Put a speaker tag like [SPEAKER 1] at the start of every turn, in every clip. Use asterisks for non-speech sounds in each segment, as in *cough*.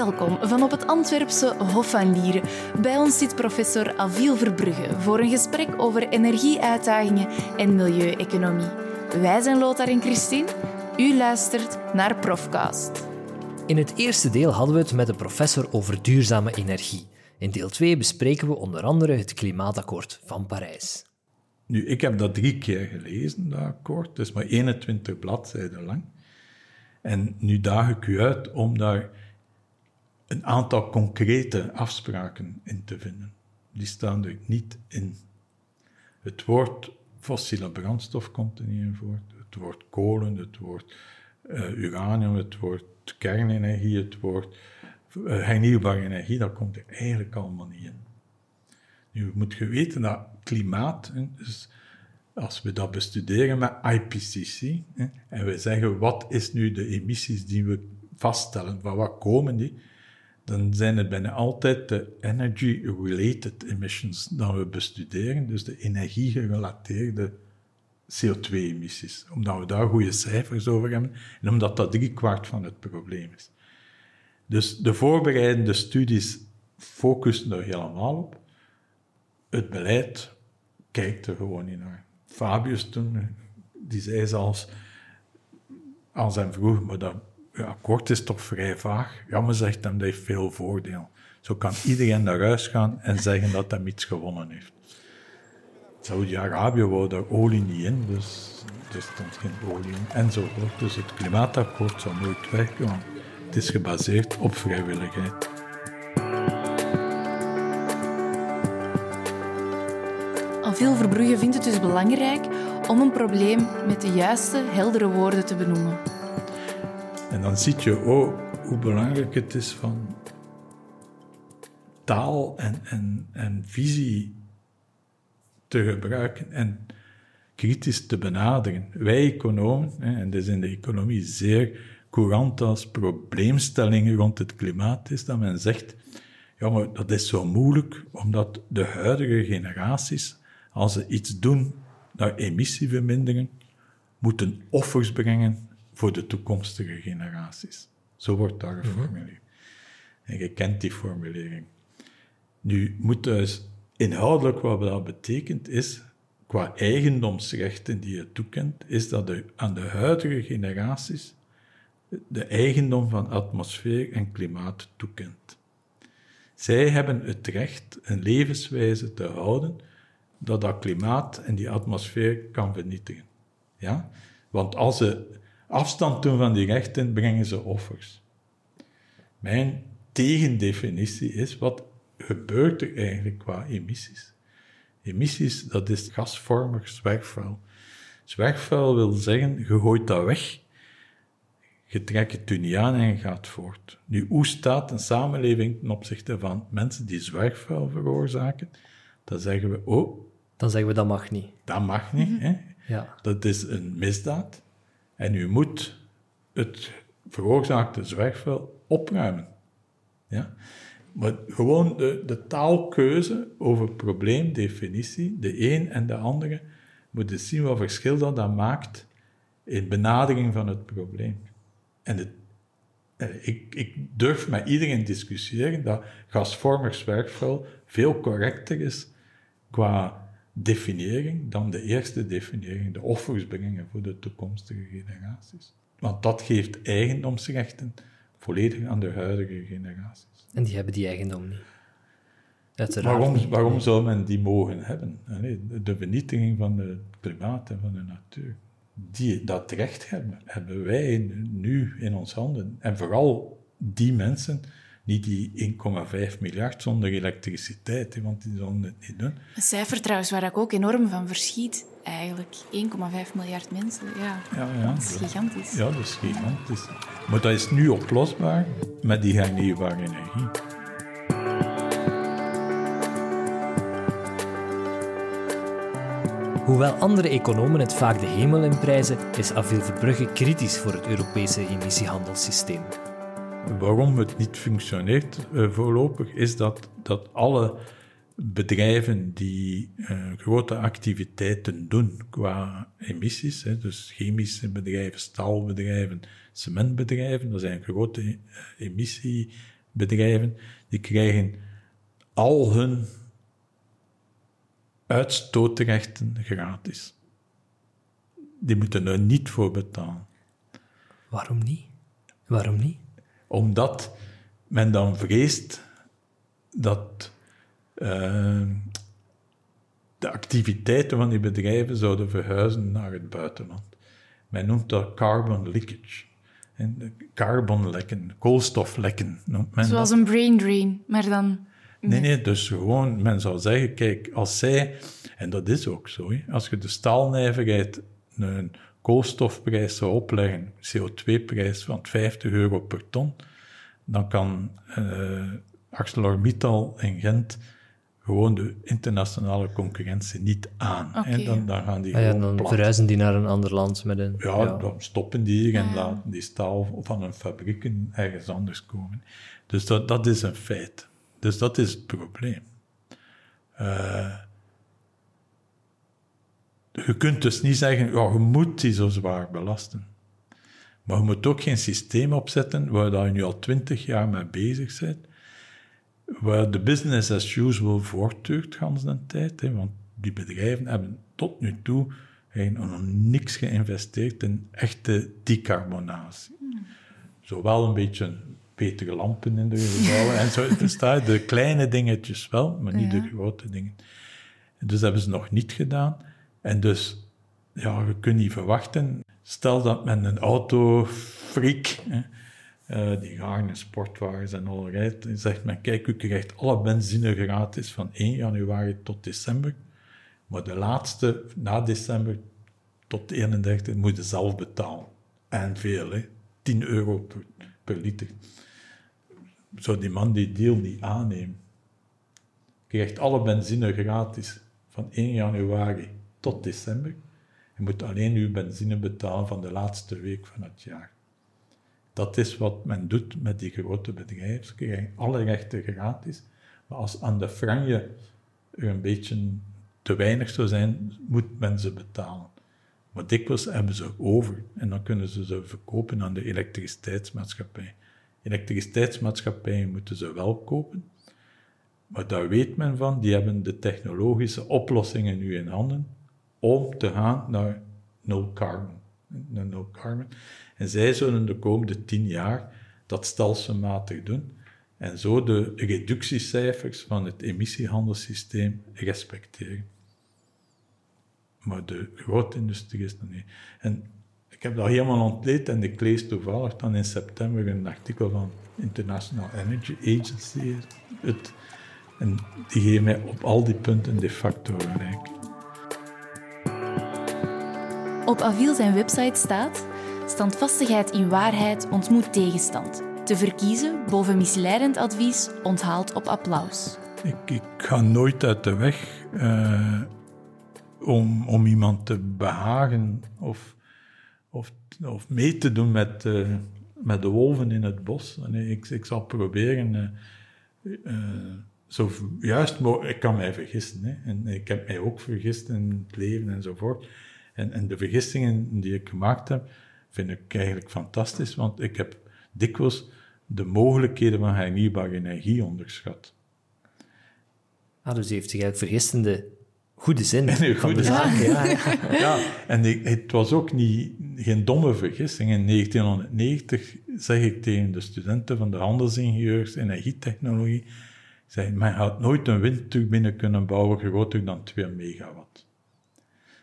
[SPEAKER 1] Welkom van op het Antwerpse Hof van Lieren. Bij ons zit professor Aviel Verbrugge voor een gesprek over energieuitdagingen en milieueconomie. Wij zijn Lothar en Christine. U luistert naar Profcast.
[SPEAKER 2] In het eerste deel hadden we het met de professor over duurzame energie. In deel 2 bespreken we onder andere het klimaatakkoord van Parijs.
[SPEAKER 3] Nu, ik heb dat drie keer gelezen, dat akkoord. Het is maar 21 bladzijden lang. En nu daag ik u uit om daar een aantal concrete afspraken in te vinden. Die staan er niet in. Het woord fossiele brandstof komt er niet in voor. Het woord kolen, het woord uh, uranium, het woord kernenergie, het woord uh, hernieuwbare energie, dat komt er eigenlijk allemaal niet in. Nu moet je weten dat klimaat, dus als we dat bestuderen met IPCC, en we zeggen wat is nu de emissies die we vaststellen, van wat komen die, dan zijn het bijna altijd de energy-related emissions dat we bestuderen, dus de energiegerelateerde CO2-emissies, omdat we daar goede cijfers over hebben en omdat dat driekwart van het probleem is. Dus de voorbereidende studies focussen er helemaal op. Het beleid kijkt er gewoon niet naar. Fabius toen, die zei zelfs, als hem vroeg, maar dat ja, akkoord is toch vrij vaag. Ja, maar zegt hem, dat heeft veel voordeel. Zo kan iedereen naar huis gaan en zeggen dat hij iets gewonnen heeft. Saudi-Arabië wou daar olie niet in, dus er stond geen olie in, enzovoort. Dus het klimaatakkoord zal nooit werken, het is gebaseerd op vrijwilligheid.
[SPEAKER 1] Veel Verbrugge vindt het dus belangrijk om een probleem met de juiste, heldere woorden te benoemen.
[SPEAKER 3] En dan zie je ook hoe belangrijk het is van taal en, en, en visie te gebruiken en kritisch te benaderen. Wij economen, en dat is in de economie zeer courant als probleemstelling rond het klimaat, is dat men zegt, ja, maar dat is zo moeilijk, omdat de huidige generaties als ze iets doen naar emissievermindering, moeten offers brengen voor de toekomstige generaties. Zo wordt daar geformuleerd. En je kent die formulering. Nu moet dus inhoudelijk wat dat betekent is, qua eigendomsrechten die je toekent, is dat de, aan de huidige generaties de eigendom van atmosfeer en klimaat toekent. Zij hebben het recht een levenswijze te houden dat dat klimaat en die atmosfeer kan vernietigen. Ja? Want als ze afstand doen van die rechten, brengen ze offers. Mijn tegendefinitie is, wat gebeurt er eigenlijk qua emissies? Emissies, dat is gasvormig zwerfvuil. Zwerfvuil wil zeggen, je gooit dat weg, je trekt het u niet aan en je gaat voort. Nu, hoe staat een samenleving ten opzichte van mensen die zwerfvuil veroorzaken? Dan zeggen we, oh,
[SPEAKER 2] dan zeggen we dat mag niet.
[SPEAKER 3] Dat mag niet. hè? Ja. Dat is een misdaad. En u moet het veroorzaakte zwerfvuil opruimen. Ja? Maar gewoon de, de taalkeuze over probleemdefinitie, de een en de andere, moet je zien wat verschil dat, dat maakt in benadering van het probleem. En eh, ik, ik durf met iedereen discussiëren dat gasvormig zwerfvuil veel correcter is qua definiëring dan de eerste definiëring, de offers brengen voor de toekomstige generaties. Want dat geeft eigendomsrechten volledig aan de huidige generaties.
[SPEAKER 2] En die hebben die eigendom niet.
[SPEAKER 3] waarom, waarom zou men die mogen hebben? De vernietiging van het klimaat en van de natuur. Die, dat recht hebben, hebben wij nu in ons handen. En vooral die mensen niet die 1,5 miljard zonder elektriciteit, want die zullen het niet doen.
[SPEAKER 1] Een cijfer trouwens waar ik ook enorm van verschiet, eigenlijk. 1,5 miljard mensen, ja. ja, ja. Dat is gigantisch.
[SPEAKER 3] Ja, dat is gigantisch. Maar dat is nu oplosbaar met die hernieuwbare energie.
[SPEAKER 2] Hoewel andere economen het vaak de hemel inprijzen, is Avil Verbrugge kritisch voor het Europese emissiehandelssysteem.
[SPEAKER 3] Waarom het niet functioneert uh, voorlopig, is dat, dat alle bedrijven die uh, grote activiteiten doen qua emissies, hè, dus chemische bedrijven, staalbedrijven, cementbedrijven, dat zijn grote uh, emissie bedrijven, die krijgen al hun uitstootrechten gratis. Die moeten er niet voor betalen.
[SPEAKER 2] Waarom niet? Waarom niet?
[SPEAKER 3] Omdat men dan vreest dat uh, de activiteiten van die bedrijven zouden verhuizen naar het buitenland. Men noemt dat carbon leakage. En carbonlekken, koolstoflekken noemt men
[SPEAKER 1] Zoals
[SPEAKER 3] dat.
[SPEAKER 1] een brain drain, maar dan...
[SPEAKER 3] Nee, nee, dus gewoon, men zou zeggen, kijk, als zij, en dat is ook zo, hè, als je de staalnijverheid een koolstofprijs zou opleggen, CO2-prijs van 50 euro per ton, dan kan uh, ArcelorMittal in Gent gewoon de internationale concurrentie niet aan.
[SPEAKER 1] Okay.
[SPEAKER 3] En dan, dan gaan die
[SPEAKER 2] Ah ja,
[SPEAKER 3] gewoon
[SPEAKER 2] dan
[SPEAKER 3] plat.
[SPEAKER 2] verhuizen die naar een ander land met een...
[SPEAKER 3] Ja,
[SPEAKER 2] ja.
[SPEAKER 3] dan stoppen die hier en
[SPEAKER 1] Ah, ja.
[SPEAKER 3] laten die staal van hun fabrieken ergens anders komen. Dus dat, dat is een feit. Dus dat is het probleem. Eh, je kunt dus niet zeggen, ja, je moet die zo zwaar belasten. Maar je moet ook geen systeem opzetten waar dat je nu al twintig jaar mee bezig bent, waar de business as usual voortduurt gans de tijd. Hè, want die bedrijven hebben tot nu toe eigenlijk nog niks geïnvesteerd in echte decarbonatie. Zowel een beetje betere lampen in de gebouwen en zo. Versta je? De kleine dingetjes wel, maar niet
[SPEAKER 1] Ja.
[SPEAKER 3] de grote dingen. Dus hebben ze nog niet gedaan. En dus, ja, je kunt niet verwachten. Stel dat men een autofreak, hè, eh, die graag in sportwagens en al rijdt, dan zegt men, kijk, u krijgt alle benzine gratis van 1 januari tot december. Maar de laatste, na december tot 31, moet je zelf betalen. En veel, hè. 10 euro per, per liter. Zou die man die deal niet aannemen? Krijgt alle benzine gratis van 1 januari tot december. Je moet alleen uw benzine betalen van de laatste week van het jaar. Dat is wat men doet met die grote bedrijven. Ze krijgen alle rechten gratis. Maar als aan de franje er een beetje te weinig zou zijn, moet men ze betalen. Maar dikwijls hebben ze over en dan kunnen ze ze verkopen aan de elektriciteitsmaatschappij. Elektriciteitsmaatschappijen moeten ze wel kopen, maar daar weet men van, die hebben de technologische oplossingen nu in handen om te gaan naar no carbon. Naar no carbon. En zij zullen de komende tien jaar dat stelselmatig doen en zo de reductiecijfers van het emissiehandelssysteem respecteren. Maar de grote industrie is nog niet. En ik heb dat helemaal ontleed en ik lees toevallig dan in september een artikel van International Energy Agency. Het, en die geven mij op al die punten de facto gelijk.
[SPEAKER 1] Op Aviel zijn website staat: Standvastigheid in waarheid ontmoet tegenstand. Te verkiezen boven misleidend advies onthaald op applaus.
[SPEAKER 3] Ik, ik ga nooit uit de weg eh, om, om iemand te behagen of, of, of mee te doen met, eh, met de wolven in het bos. Nee, ik, ik zal proberen eh, zo juist. Ik kan mij vergissen, hè, en ik heb mij ook vergist in het leven enzovoort. En, en de vergissingen die ik gemaakt heb, vind ik eigenlijk fantastisch, want ik heb dikwijls de mogelijkheden van hernieuwbare energie onderschat.
[SPEAKER 2] Ah, dus heeft zich eigenlijk vergist in de goede zin
[SPEAKER 3] In de
[SPEAKER 2] van
[SPEAKER 3] goede
[SPEAKER 2] de zaak. Ja, ja. *laughs*
[SPEAKER 3] Ja, en ik, het was ook niet, geen domme vergissing. In 1990 zeg ik tegen de studenten van de handelsingenieurs energietechnologie, zei, men gaat nooit een windturbine kunnen bouwen groter dan 2 megawatt.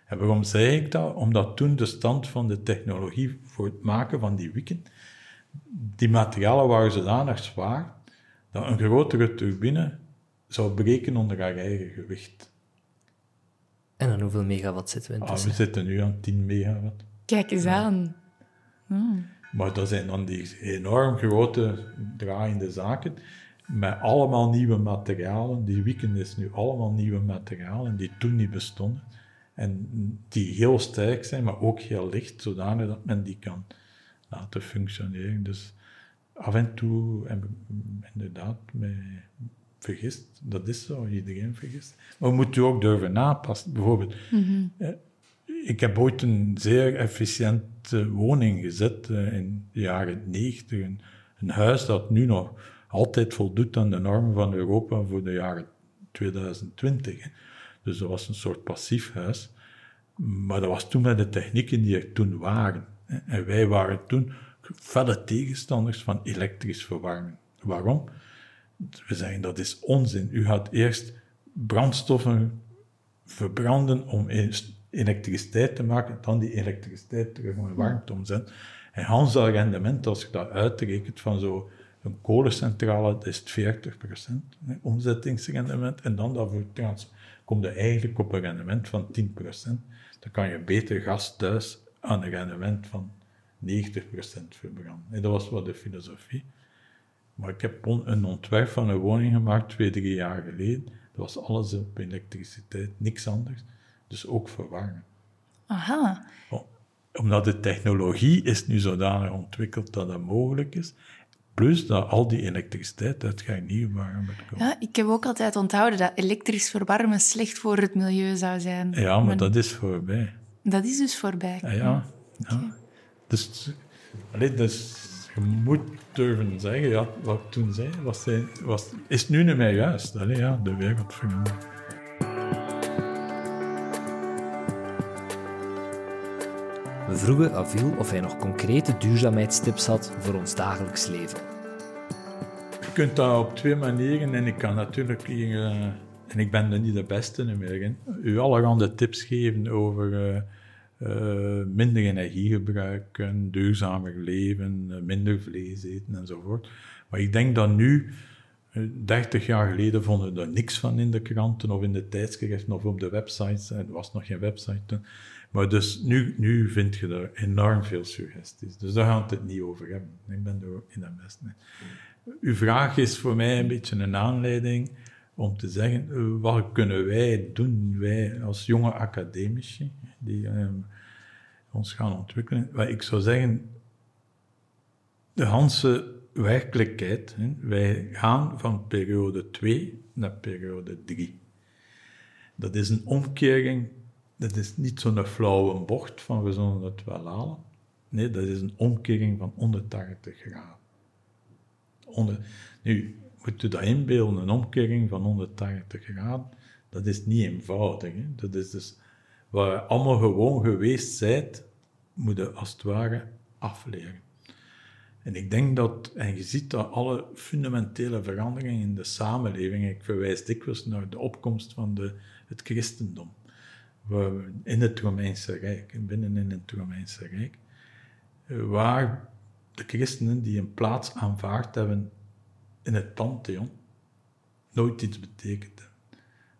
[SPEAKER 3] En waarom zei ik dat? Omdat toen de stand van de technologie voor het maken van die wieken, die materialen waren zodanig zwaar, dat een grotere turbine zou breken onder haar eigen gewicht.
[SPEAKER 2] En aan hoeveel megawatt zitten we
[SPEAKER 3] Ah,
[SPEAKER 2] intussen?
[SPEAKER 3] we zitten nu aan 10 megawatt.
[SPEAKER 1] Kijk eens aan.
[SPEAKER 3] Maar dat zijn dan die enorm grote draaiende zaken met allemaal nieuwe materialen. Die wieken is nu allemaal nieuwe materialen die toen niet bestonden. En die heel sterk zijn, maar ook heel licht, zodanig dat men die kan laten functioneren. Dus af en toe heb ik inderdaad mij vergist. Dat is zo, iedereen vergist. Maar we moeten ook durven napassen. Bijvoorbeeld, eh, ik heb ooit een zeer efficiënte woning gezet eh, in de jaren 90. Een, een huis dat nu nog altijd voldoet aan de normen van Europa voor de jaren 2020. Hè. Dus dat was een soort passief huis. Maar dat was toen met de technieken die er toen waren. En wij waren toen felle tegenstanders van elektrisch verwarming. Waarom? We zeggen dat is onzin. U gaat eerst brandstoffen verbranden om elektriciteit te maken, dan die elektriciteit terug in warmte omzetten. En Hans dat rendement, als je dat uitrekent van zo'n kolencentrale, dat is het 40% omzettingsrendement. En dan dat trans, komt je eigenlijk op een rendement van 10%. Dan kan je beter gas thuis aan een rendement van 90% verbranden. En dat was wat de filosofie. Maar ik heb een ontwerp van een woning gemaakt twee, drie jaar geleden. Dat was alles op elektriciteit, niks anders. Dus ook verwarmen.
[SPEAKER 1] Aha.
[SPEAKER 3] Omdat de technologie is nu zodanig ontwikkeld dat dat mogelijk is. Plus dat al die elektriciteit uit hernieuwbare moet komen.
[SPEAKER 1] Ja, ik heb ook altijd onthouden dat elektrisch verwarmen slecht voor het milieu zou zijn.
[SPEAKER 3] Ja, maar, dat is voorbij.
[SPEAKER 1] Dat is dus voorbij.
[SPEAKER 3] Ja, ja. ja. Dus, allee, dus je moet durven zeggen, ja, wat ik toen zei, was, was, is nu niet meer juist. Allee, ja, de wereld verandert.
[SPEAKER 2] Vroegen Aviel of hij nog concrete duurzaamheidstips had voor ons dagelijks leven.
[SPEAKER 3] Je kunt dat op twee manieren en ik kan natuurlijk hier, uh, en ik ben er niet de beste meer in, u allerhande tips geven over uh, uh, minder energie gebruiken, duurzamer leven, minder vlees eten enzovoort. Maar ik denk dat nu, 30 jaar geleden vonden we er niks van in de kranten of in de tijdschriften of op de websites. Er was nog geen website. Maar dus nu, nu vind je er enorm veel suggesties. Dus daar gaan we het niet over hebben. Ik ben er in de best. Uw vraag is voor mij een beetje een aanleiding om te zeggen, wat kunnen wij doen, wij als jonge academici, die um, ons gaan ontwikkelen. Wat ik zou zeggen, de Hanse werkelijkheid, hè, wij gaan van periode 2 naar periode 3. Dat is een omkering dat is niet zo'n flauwe bocht van we zullen het wel halen. Nee, dat is een omkering van 180 graden. Onder, nu, moet u dat inbeelden, een omkering van 180 graden, dat is niet eenvoudig. Hè? Dat is dus, waar je allemaal gewoon geweest zijt, moet je als het ware afleren. En ik denk dat, en je ziet dat alle fundamentele veranderingen in de samenleving, ik verwijs dikwijls naar de opkomst van de, het christendom in het Romeinse Rijk, binnen in het Romeinse Rijk, waar de christenen die een plaats aanvaard hebben in het Pantheon, nooit iets betekend hebben.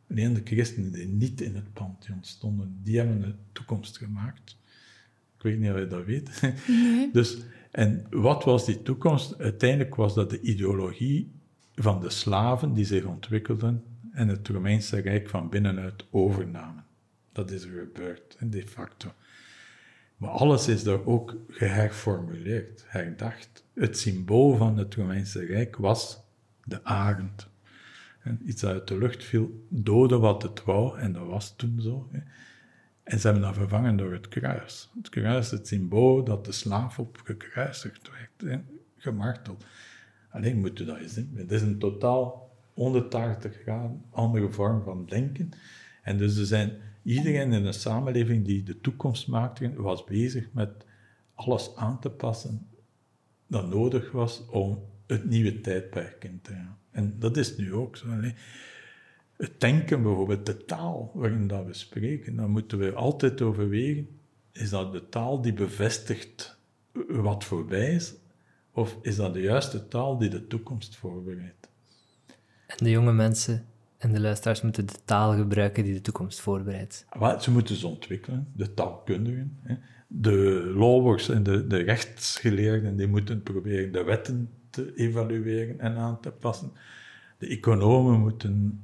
[SPEAKER 3] Alleen de christenen die niet in het Pantheon stonden, die hebben een toekomst gemaakt. Ik weet niet of je dat weet.
[SPEAKER 1] Nee. *laughs*
[SPEAKER 3] Dus, en wat was die toekomst? Uiteindelijk was dat de ideologie van de slaven die zich ontwikkelden en het Romeinse Rijk van binnenuit overnamen. Dat is er gebeurd, de facto. Maar alles is daar ook geherformuleerd, herdacht. Het symbool van het Romeinse Rijk was de arend. En iets dat uit de lucht viel, doodde wat het wou, en dat was toen zo. En ze hebben dat vervangen door het kruis. Het kruis, het symbool dat de slaaf op gekruisigd werd, gemarteld. Alleen moet je dat eens zien. Het is een totaal 180 graden andere vorm van denken. En dus er zijn Iedereen in een samenleving die de toekomst maakte, was bezig met alles aan te passen dat nodig was om het nieuwe tijdperk in te gaan. En dat is nu ook zo. Het denken bijvoorbeeld, de taal waarin dat we spreken, dan moeten we altijd overwegen, is dat de taal die bevestigt wat voorbij is, of is dat de juiste taal die de toekomst voorbereidt?
[SPEAKER 2] En de jonge mensen en de luisteraars moeten de taal gebruiken die de toekomst voorbereidt.
[SPEAKER 3] ze moeten ze ontwikkelen, de taalkundigen. De lawworks en de, de rechtsgeleerden die moeten proberen de wetten te evalueren en aan te passen. De economen moeten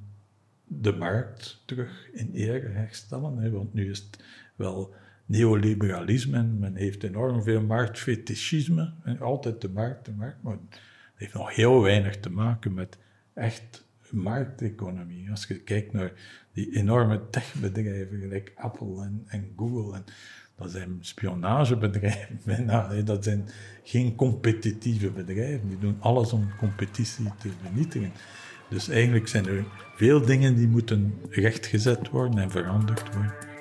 [SPEAKER 3] de markt terug in ere herstellen, want nu is het wel neoliberalisme en men heeft enorm veel marktfetischisme. Altijd de markt, de markt, maar het heeft nog heel weinig te maken met echt markteconomie. Als je kijkt naar die enorme techbedrijven, gelijk Apple en, en Google, en, dat zijn spionagebedrijven *laughs* bijna. Dat zijn geen competitieve bedrijven. Die doen alles om competitie te vernietigen. Dus eigenlijk zijn er veel dingen die moeten rechtgezet worden en veranderd worden.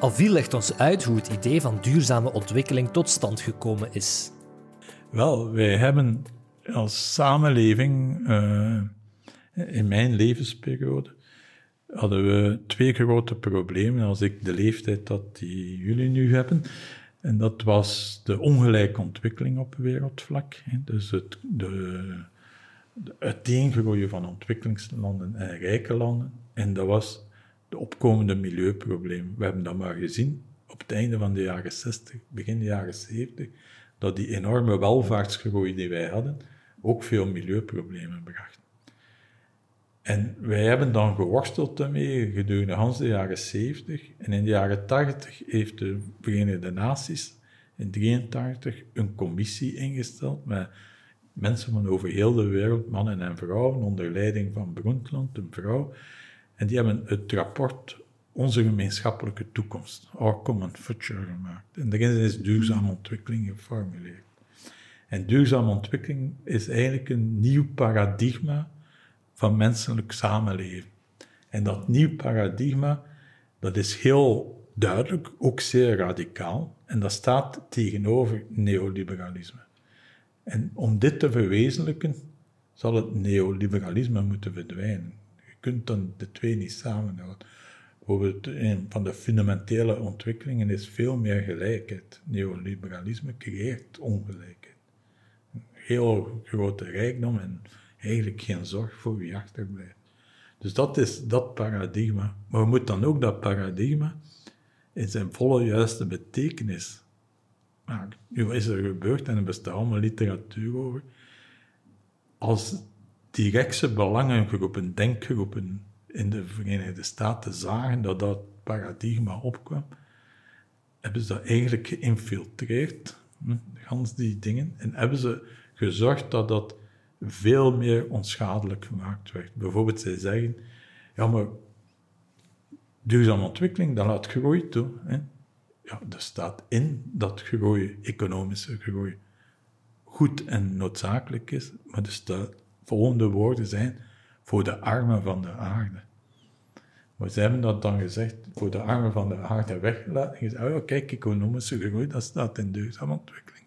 [SPEAKER 2] Alvil legt ons uit hoe het idee van duurzame ontwikkeling tot stand gekomen is.
[SPEAKER 3] Wel, wij hebben als samenleving, uh, in mijn levensperiode, hadden we twee grote problemen als ik de leeftijd had die jullie nu hebben. En dat was de ongelijke ontwikkeling op wereldvlak. Dus het, de, de uiteengroeien van ontwikkelingslanden en rijke landen. En dat was de opkomende milieuproblemen. We hebben dat maar gezien op het einde van de jaren 60, begin de jaren 70, dat die enorme welvaartsgroei die wij hadden ook veel milieuproblemen bracht. En wij hebben dan geworsteld daarmee gedurende de jaren 70. En in de jaren 80 heeft de Verenigde Naties in 1983 een commissie ingesteld met mensen van over heel de wereld, mannen en vrouwen, onder leiding van Brundtland, een vrouw. En die hebben het rapport Onze gemeenschappelijke toekomst, Our Common Future, gemaakt. En daarin is duurzame ontwikkeling geformuleerd. En duurzame ontwikkeling is eigenlijk een nieuw paradigma van menselijk samenleven. En dat nieuw paradigma, dat is heel duidelijk, ook zeer radicaal, en dat staat tegenover neoliberalisme. En om dit te verwezenlijken, zal het neoliberalisme moeten verdwijnen. Kunt dan de twee niet samenhouden. Bijvoorbeeld, een van de fundamentele ontwikkelingen is veel meer gelijkheid. Neoliberalisme creëert ongelijkheid. Heel grote rijkdom en eigenlijk geen zorg voor wie achterblijft. Dus dat is dat paradigma. Maar we moeten dan ook dat paradigma in zijn volle juiste betekenis maken. Nu is er gebeurd en er bestaat allemaal literatuur over. Als die rechtse belangengroepen, denkgroepen in de Verenigde Staten zagen dat dat paradigma opkwam, hebben ze dat eigenlijk geïnfiltreerd, hm, gans die dingen, en hebben ze gezorgd dat dat veel meer onschadelijk gemaakt werd. Bijvoorbeeld, zij zeggen, ja, maar duurzame ontwikkeling, dat laat groei toe. Hè? Ja, er staat in dat groei, economische groei, goed en noodzakelijk is, maar de volgende woorden zijn voor de armen van de aarde. Maar ze hebben dat dan gezegd, voor de armen van de aarde weggelaten. En gezegd, oh kijk, economische groei, dat staat in duurzame ontwikkeling.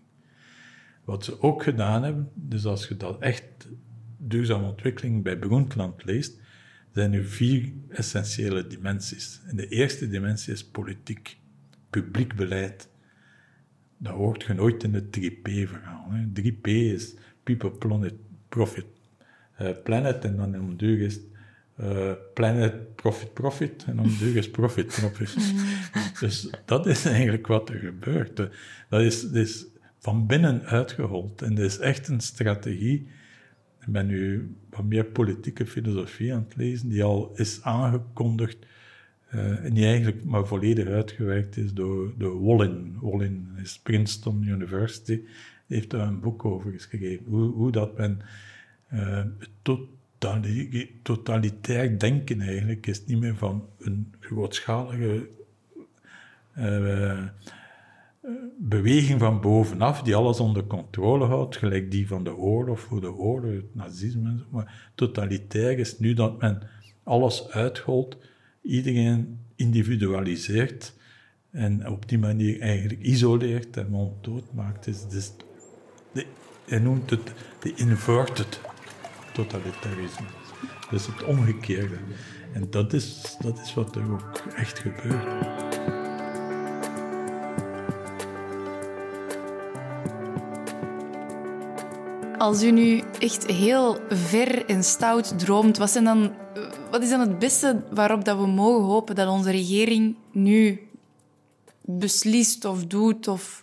[SPEAKER 3] Wat ze ook gedaan hebben, dus als je dat echt duurzame ontwikkeling bij Brundtland leest, zijn er vier essentiële dimensies. En de eerste dimensie is politiek, publiek beleid. Dat hoort je nooit in het 3P-verhaal. 3P is People, Planet, Profit. Uh, planet, en dan om duur is uh, Planet, Profit, Profit. En om duur is Profit, *laughs* Profit. dus dat is eigenlijk wat er gebeurt. Dat is, dat is van binnen uitgehold. En dat is echt een strategie. Ik ben nu wat meer politieke filosofie aan het lezen, die al is aangekondigd uh, en die eigenlijk maar volledig uitgewerkt is door, door Wallin. Wallin is Princeton University, heeft daar een boek over geschreven. Hoe, hoe dat men uh, totalitair denken eigenlijk is niet meer van een grootschalige uh, beweging van bovenaf die alles onder controle houdt, gelijk die van de oorlog voor de oorlog, het nazisme. Maar totalitair is nu dat men alles uitholt, iedereen individualiseert en op die manier eigenlijk isoleert en monddood maakt. Dus, dus de, hij noemt het de inverted totalitarisme. Dus het omgekeerde. En dat is, dat is wat er ook echt gebeurt.
[SPEAKER 1] Als u nu echt heel ver en stout droomt, wat, dan, wat is dan het beste waarop dat we mogen hopen dat onze regering nu beslist of doet? Of...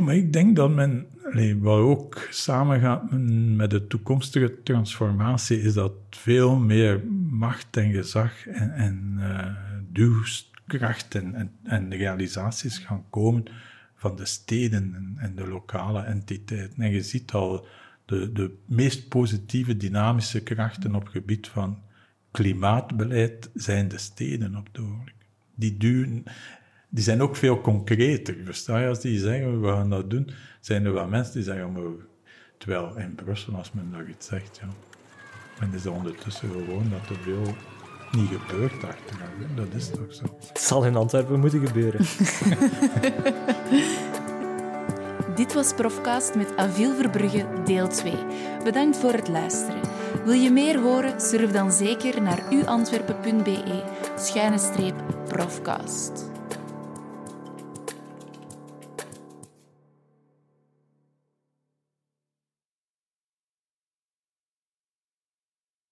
[SPEAKER 3] Maar ik denk dat men, wat ook samengaat met de toekomstige transformatie, is dat veel meer macht en gezag en, en uh, kracht en, en, realisaties gaan komen van de steden en, en, de lokale entiteiten. En je ziet al de, de meest positieve dynamische krachten op het gebied van klimaatbeleid zijn de steden op het ogenblik. Die duwen, die zijn ook veel concreter. Versta je, als die zeggen, we gaan dat doen, zijn er wel mensen die zeggen, maar, terwijl in Brussel, als men daar iets zegt, ja, men is ondertussen gewoon dat er veel niet gebeurt achteraf. Dat is toch zo.
[SPEAKER 2] Het zal in Antwerpen moeten gebeuren. *laughs*
[SPEAKER 1] Dit was Profcast met Aviel Verbrugge, deel 2. Bedankt voor het luisteren. Wil je meer horen? Surf dan zeker naar uantwerpen.be schuine streep profcast.